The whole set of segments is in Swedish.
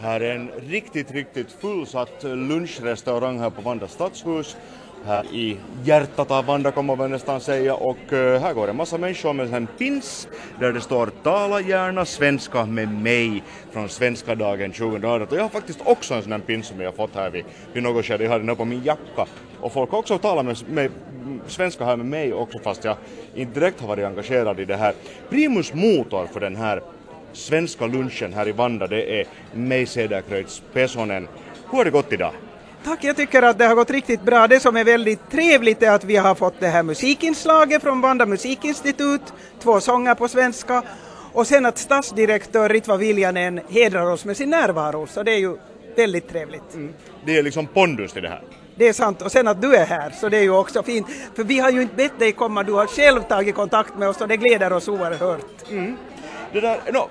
Här är en riktigt, riktigt fullsatt eh, lunchrestaurang här på Vanda stadshus. Här i hjärtat av Vanda kommer man nästan säga och eh, här går en massa människor med en pins där det står Tala gärna svenska med mig från svenska dagen 2018. Och jag har faktiskt också en sån här pins som jag har fått här vid, vid något skede. Jag har den här på min jacka. Och folk har också talat med, med mm, svenska här med mig också fast jag inte direkt har varit engagerad i det här. Primus motor för den här svenska lunchen här i Vanda det är mig Cederkreutzs Pesonen. Hur har det gått idag? Tack, jag tycker att det har gått riktigt bra. Det som är väldigt trevligt är att vi har fått det här musikinslaget från Vanda musikinstitut, två sånger på svenska och sen att stadsdirektör Ritva Viljanen hedrar oss med sin närvaro, så det är ju väldigt trevligt. Mm. Det är liksom pondus till det här. Det är sant, och sen att du är här, så det är ju också fint. För vi har ju inte bett dig komma, du har själv tagit kontakt med oss och det gläder oss oerhört. Mm. Det där, no,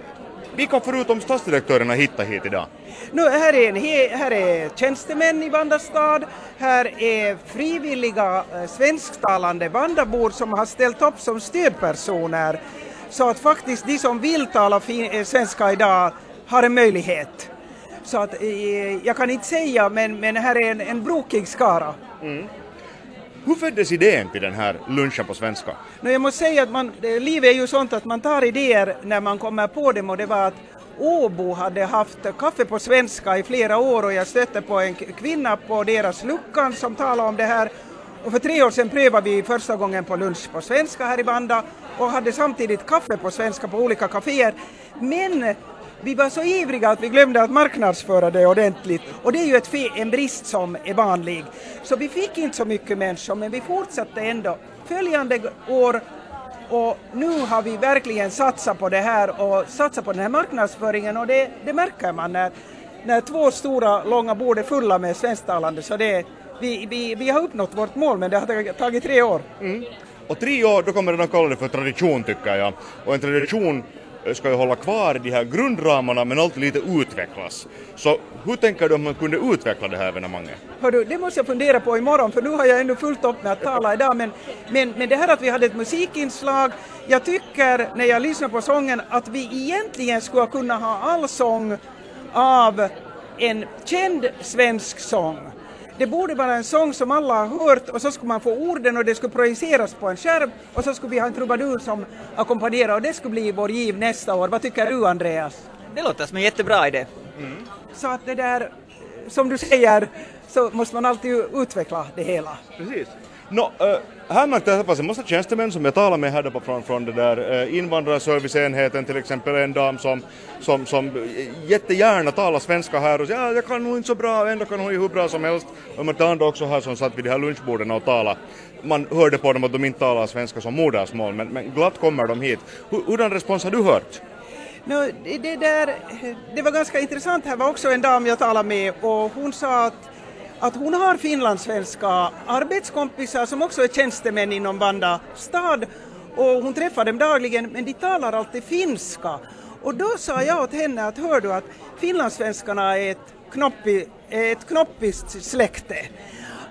vilka förutom stadsdirektörerna hittar hit idag? Nu, här, är en, här är tjänstemän i Vandastad, här är frivilliga eh, svensktalande Vandabor som har ställt upp som stödpersoner så att faktiskt de som vill tala eh, svenska idag har en möjlighet. Så att eh, jag kan inte säga men, men här är en, en brokig skara. Mm. Hur föddes idén till den här lunchen på svenska? No, jag måste säga att man, livet är ju sånt att man tar idéer när man kommer på dem och det var att Åbo hade haft kaffe på svenska i flera år och jag stötte på en kvinna på deras luckan som talade om det här och för tre år sedan prövade vi första gången på lunch på svenska här i Banda och hade samtidigt kaffe på svenska på olika kaféer. Men vi var så ivriga att vi glömde att marknadsföra det ordentligt och det är ju ett en brist som är vanlig. Så vi fick inte så mycket människor men vi fortsatte ändå. Följande år och nu har vi verkligen satsat på det här och satsat på den här marknadsföringen och det, det märker man när, när två stora långa bord är fulla med svensktalande så det, vi, vi, vi har uppnått vårt mål men det har tagit tre år. Mm. Och tre år, då kommer man kalla det för tradition tycker jag. Och en tradition ska ju hålla kvar de här grundramarna men alltid lite utvecklas. Så hur tänker du om man kunde utveckla det här evenemanget? Hördu, det måste jag fundera på imorgon för nu har jag ändå fullt upp med att tala idag men, men, men det här att vi hade ett musikinslag, jag tycker när jag lyssnar på sången att vi egentligen skulle kunna ha all sång av en känd svensk sång. Det borde vara en sång som alla har hört och så skulle man få orden och det skulle projiceras på en skärm och så skulle vi ha en trubadur som ackompanjerar och det skulle bli vår giv nästa år. Vad tycker du Andreas? Det låter som en jättebra idé. Mm. Så att det där, som du säger, så måste man alltid utveckla det hela. Precis. No, här märkte jag att en massa tjänstemän som jag talade med här från, från det där invandrarserviceenheten till exempel en dam som, som, som jättegärna talar svenska här och säger ja, jag kan nog inte så bra ändå kan hon ju hur bra som helst. Och man andra också här som satt vid de här lunchborden och talade. Man hörde på dem att de inte talar svenska som modersmål men, men glatt kommer de hit. Hurdan respons har du hört? No, det, där, det var ganska intressant, här var också en dam jag talade med och hon sa att att hon har finlandssvenska arbetskompisar som också är tjänstemän inom Vanda stad och hon träffar dem dagligen men de talar alltid finska. Och då sa jag åt henne att hör du att finlandssvenskarna är ett, knoppi, ett knoppiskt släkte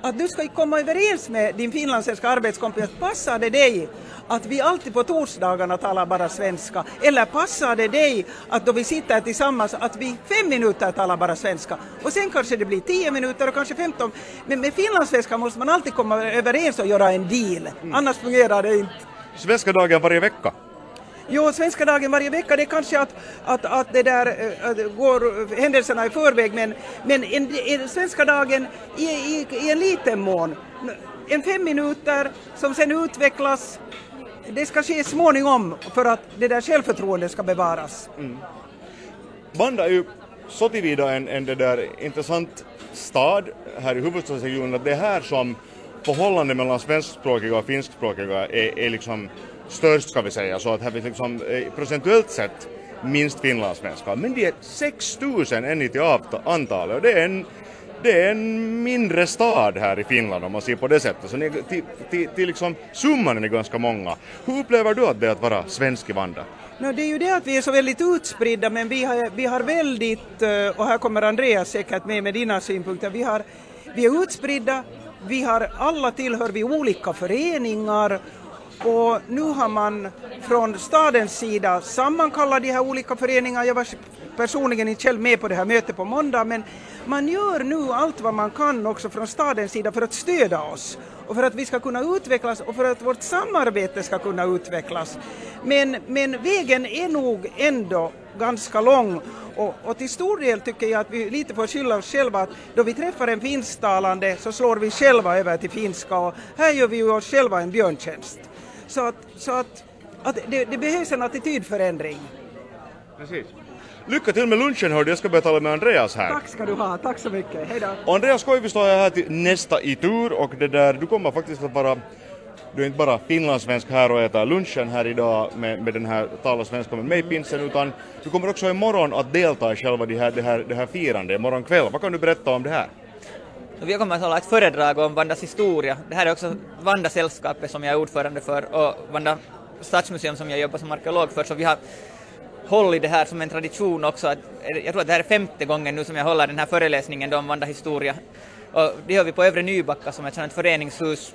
att du ska komma överens med din finlandssvenska arbetskompis, passar det dig att vi alltid på torsdagarna talar bara svenska? Eller passar det dig att då vi sitter tillsammans att vi fem minuter talar bara svenska och sen kanske det blir tio minuter och kanske femton. Men med finlandssvenska måste man alltid komma överens och göra en deal, mm. annars fungerar det inte. Svenska dagen varje vecka? Jo, svenska dagen varje vecka, det är kanske att, att, att det där eh, att går händelserna i förväg, men, men en, en svenska dagen i, i, i en liten mån. En fem minuter som sen utvecklas, det ska ske småningom för att det där självförtroendet ska bevaras. Mm. Banda är ju så tillvida en, en det där intressant stad här i huvudstadsregionen att det är här som förhållandet mellan svenskspråkiga och finskspråkiga är, är liksom störst ska vi säga, så att här finns liksom eh, procentuellt sett minst finlandssvenskar. Men det är 6000 än till antalet och det är en det är en mindre stad här i Finland om man ser på det sättet. Så ni, till, till, till liksom summan är ni ganska många. Hur upplever du att det är att vara svensk i Vanda? No, det är ju det att vi är så väldigt utspridda men vi har, vi har väldigt, eh, och här kommer Andreas säkert med med dina synpunkter, vi, har, vi är utspridda, vi har alla tillhör vi olika föreningar och nu har man från stadens sida sammankallat de här olika föreningarna. Jag var personligen inte själv med på det här mötet på måndag men man gör nu allt vad man kan också från stadens sida för att stödja oss och för att vi ska kunna utvecklas och för att vårt samarbete ska kunna utvecklas. Men, men vägen är nog ändå ganska lång och, och, till stor del tycker jag att vi lite får skylla oss själva att då vi träffar en finsktalande så slår vi själva över till finska och här gör vi oss själva en björntjänst. Så att, så att, att det, det behövs en attitydförändring. Precis. Lycka till med lunchen hörde jag ska börja tala med Andreas här. Tack ska du ha, tack så mycket, hejdå. Andreas Koivisto är här till nästa i tur och det där, du kommer faktiskt att vara du är inte bara finlandssvensk här och äter lunchen här idag med, med den här tala svenska med mig pinsen utan du kommer också imorgon att delta i själva det här, det här, det här firandet imorgon kväll. Vad kan du berätta om det här? Vi kommer att hålla ett föredrag om Vandas historia. Det här är också Vanda-sällskapet som jag är ordförande för och Vanda stadsmuseum som jag jobbar som arkeolog för, så vi har hållit det här som en tradition också. Att, jag tror att det här är femte gången nu som jag håller den här föreläsningen om Vanda historia. Och det gör vi på Övre Nybacka som är ett sådant föreningshus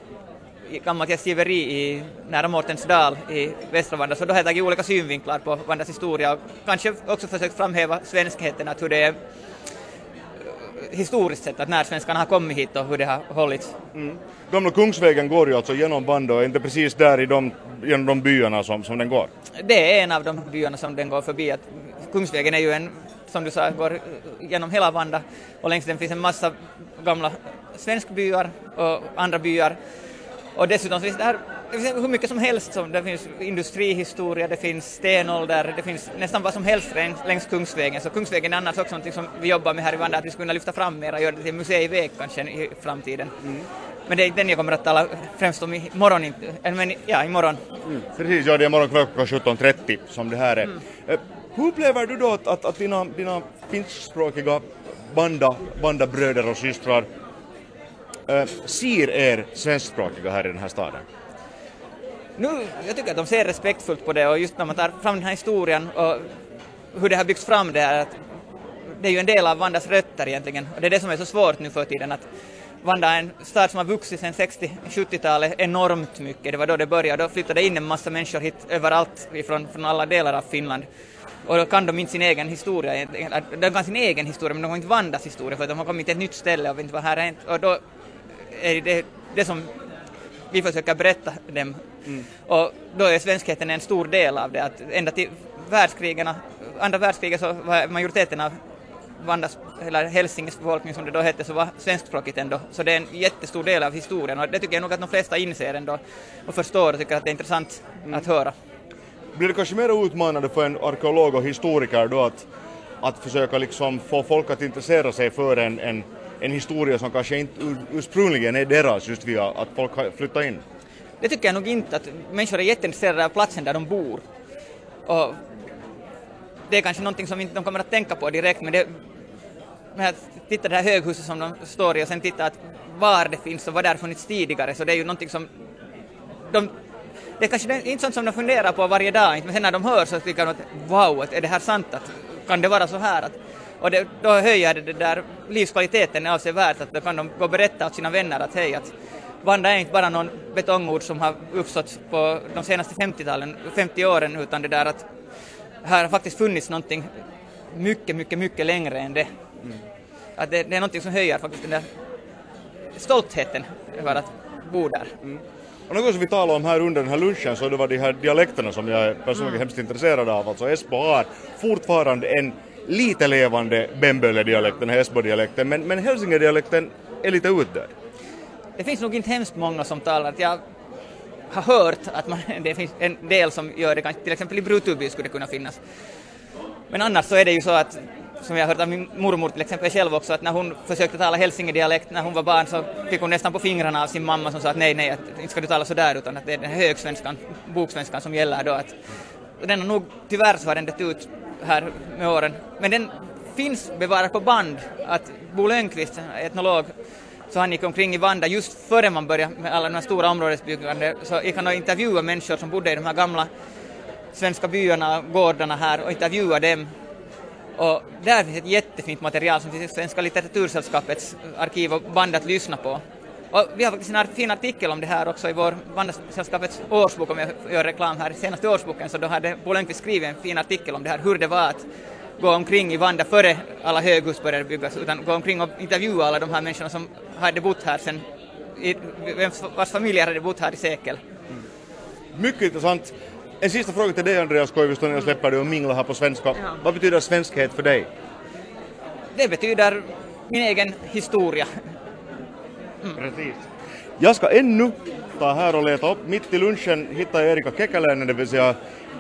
i gammalt gästgiveri i nära Mårtensdal i västra Vanda, så då har jag tagit olika synvinklar på Vandas historia och kanske också försökt framhäva svenskheten, att hur det är historiskt sett, att när svenskarna har kommit hit och hur det har hållits. Mm. Gamla Kungsvägen går ju alltså genom Vanda och inte precis där i de, genom de byarna som, som den går? Det är en av de byarna som den går förbi. Att Kungsvägen är ju en, som du sa, går genom hela Vanda och längs den finns en massa gamla svenskbyar och andra byar och dessutom finns det här det finns hur mycket som helst, som, det finns industrihistoria, det finns stenålder, det finns nästan vad som helst längs, längs Kungsvägen. Så Kungsvägen är annars också något som vi jobbar med här i Vanda, att vi skulle kunna lyfta fram mer och göra det till museiväg kanske i framtiden. Mm. Men det är den jag kommer att tala främst om imorgon, men ja, imorgon. Mm. Precis, ja det är imorgon klockan 17.30 som det här är. Mm. Eh, hur upplever du då att, att, att dina, dina finskspråkiga banda, banda bröder och systrar äh, ser er svenskspråkiga här i den här staden? Nu, jag tycker att de ser respektfullt på det och just när man tar fram den här historien och hur det har byggts fram det här, att det är ju en del av Vandas rötter egentligen och det är det som är så svårt nu för tiden att Vanda är en stad som har vuxit sedan 60-70-talet enormt mycket. Det var då det började. Då flyttade in en massa människor hit överallt ifrån, från alla delar av Finland. Och då kan de inte sin egen historia. De kan sin egen historia men de kan inte Vandas historia för de har kommit till ett nytt ställe och vet inte vad här är. Och då är det det som vi försöker berätta dem. Mm. Och då är svenskheten en stor del av det. Att ända till världskrigen, andra världskriget så var majoriteten av Vandas, eller Helsinges befolkning som det då hette, så var svenskspråkigt ändå. Så det är en jättestor del av historien och det tycker jag nog att de flesta inser ändå och förstår och tycker att det är intressant mm. att höra. Blir det kanske mer utmanande för en arkeolog och historiker då att, att försöka liksom få folk att intressera sig för en, en en historia som kanske inte ursprungligen är deras just via att folk har flyttat in? Det tycker jag nog inte, att människor är jätteintresserade av platsen där de bor. Och det är kanske någonting som inte de kommer att tänka på direkt, men det men att titta det här höghuset som de står i och sen titta att var det finns och vad där funnits tidigare, så det är ju någonting som de det är kanske inte sånt som de funderar på varje dag, men sen när de hör så tycker de att wow, är det här sant? Att, kan det vara så här? Att, och det, då höjer det, det där livskvaliteten avsevärt, att då kan de gå och berätta åt sina vänner att hej, att Vanda är inte bara någon betongord som har uppstått på de senaste 50-talen, 50 åren, utan det där att här har faktiskt funnits någonting mycket, mycket, mycket längre än det. Mm. Att det, det, är någonting som höjer faktiskt den där stoltheten över att bo där. Mm. Och något som vi talade om här under den här lunchen så det var de här dialekterna som jag är personligen mm. hemskt intresserad av. Alltså Esbo har fortfarande en lite levande Bemböle-dialekten, Häsbo-dialekten, men, men Hälsingedialekten är lite utdöd. Det finns nog inte hemskt många som talar, jag har hört att man, det finns en del som gör det, till exempel i Brutuby skulle det kunna finnas. Men annars så är det ju så att, som jag har hört av min mormor till exempel själv också, att när hon försökte tala hälsingedialekt när hon var barn så fick hon nästan på fingrarna av sin mamma som sa att nej, nej, att inte ska du tala så där utan att det är den högsvenskan, boksvenskan som gäller då. Att, den har nog, tyvärr så har den dött ut här med åren. Men den finns bevarad på band att Bo Lönnqvist, etnolog, så han gick omkring i Vanda just före man började med alla de här stora områdesbyggande, så gick han och intervjuade människor som bodde i de här gamla svenska byarna, gårdarna här och intervjuade dem. Och där finns ett jättefint material som finns i Svenska litteratursällskapets arkiv och band att lyssna på. Och vi har faktiskt en fin artikel om det här också i vår Vandrarsällskapets årsbok, om jag gör reklam här, senaste årsboken, så då hade Bo Lönnqvist skrivit en fin artikel om det här, hur det var att gå omkring i Vanda före alla höghus började byggas, utan gå omkring och intervjua alla de här människorna som hade bott här sen, vars familjer hade bott här i sekel. Mm. Mycket intressant. En sista fråga till dig Andreas Koivisto när jag släpper dig och mingla här på svenska. Ja. Vad betyder svenskhet för dig? Det betyder min egen historia. Mm. Precis. Jag ska ännu ta här och leta upp, mitt i lunchen hittar jag Erika Kekäläinen, det vill säga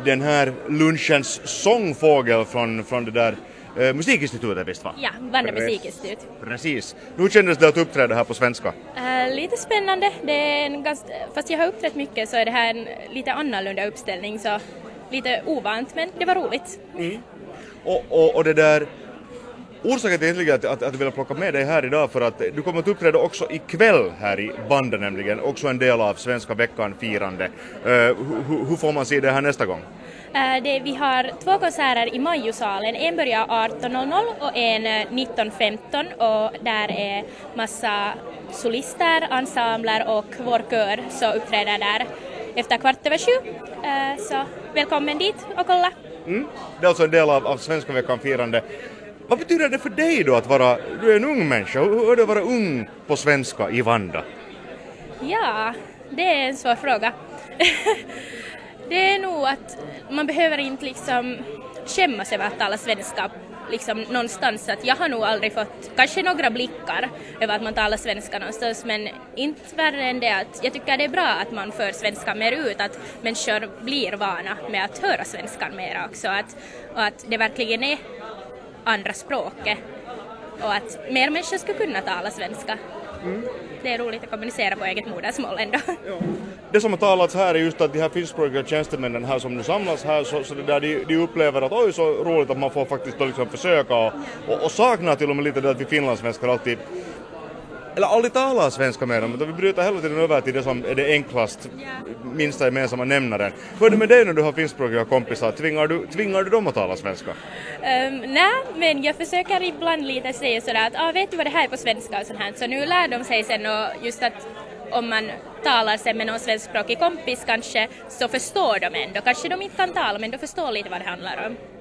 den här lunchens sångfågel från, från det där eh, musikinstitutet visst va? Ja, Vanda musikinstitut. Precis. Hur kändes det att uppträda här på svenska? Uh, lite spännande, det är en ganska, fast jag har uppträtt mycket så är det här en lite annorlunda uppställning så lite ovant men det var roligt. Mm. Och, och, och det där Orsaken till egentligen att, att, att jag vill plocka med dig här idag för att du kommer att uppträda också ikväll här i Banda nämligen, också en del av Svenska veckan-firande. Uh, hur får man se det här nästa gång? Uh, det, vi har två konserter i Majosalen, en börjar 18.00 och en 19.15 eh, och där är massa solister, ensembler och vår kör så uppträder där efter kvart över sju. Uh, så välkommen dit och kolla! Mm. Det är alltså en del av, av Svenska veckan-firande. Vad betyder det för dig då att vara, du är en ung människa, hur är det att vara ung på svenska i Vanda? Ja, det är en svår fråga. det är nog att man behöver inte liksom skämmas över att tala svenska liksom någonstans. Att jag har nog aldrig fått, kanske några blickar över att man talar svenska någonstans, men inte värre än det att jag tycker det är bra att man för svenska mer ut, att människor blir vana med att höra svenskan mer också, att, och att det verkligen är andra språket och att mer människor ska kunna tala svenska. Mm. Det är roligt att kommunicera på eget modersmål ändå. Ja. Det som har talats här är just att de här finskspråkiga tjänstemännen här som nu samlas här så, så det där, de, de upplever att oj så roligt att man får faktiskt liksom försöka och, och, och saknar till och med lite det att vi finlandssvenskar alltid eller aldrig talar svenska med dem, utan vi bryter hela tiden över till det som är det enklast, minsta gemensamma nämnaren. Hur är det med dig när du har finskspråkiga kompisar? Tvingar du, tvingar du dem att tala svenska? Um, Nej, men jag försöker ibland lite säga sådär att ah, vet du vad det här är på svenska och sånt här, så nu lär de sig sen och just att om man talar sen med någon svenskspråkig kompis kanske så förstår de ändå. Kanske de inte kan tala men de förstår lite vad det handlar om.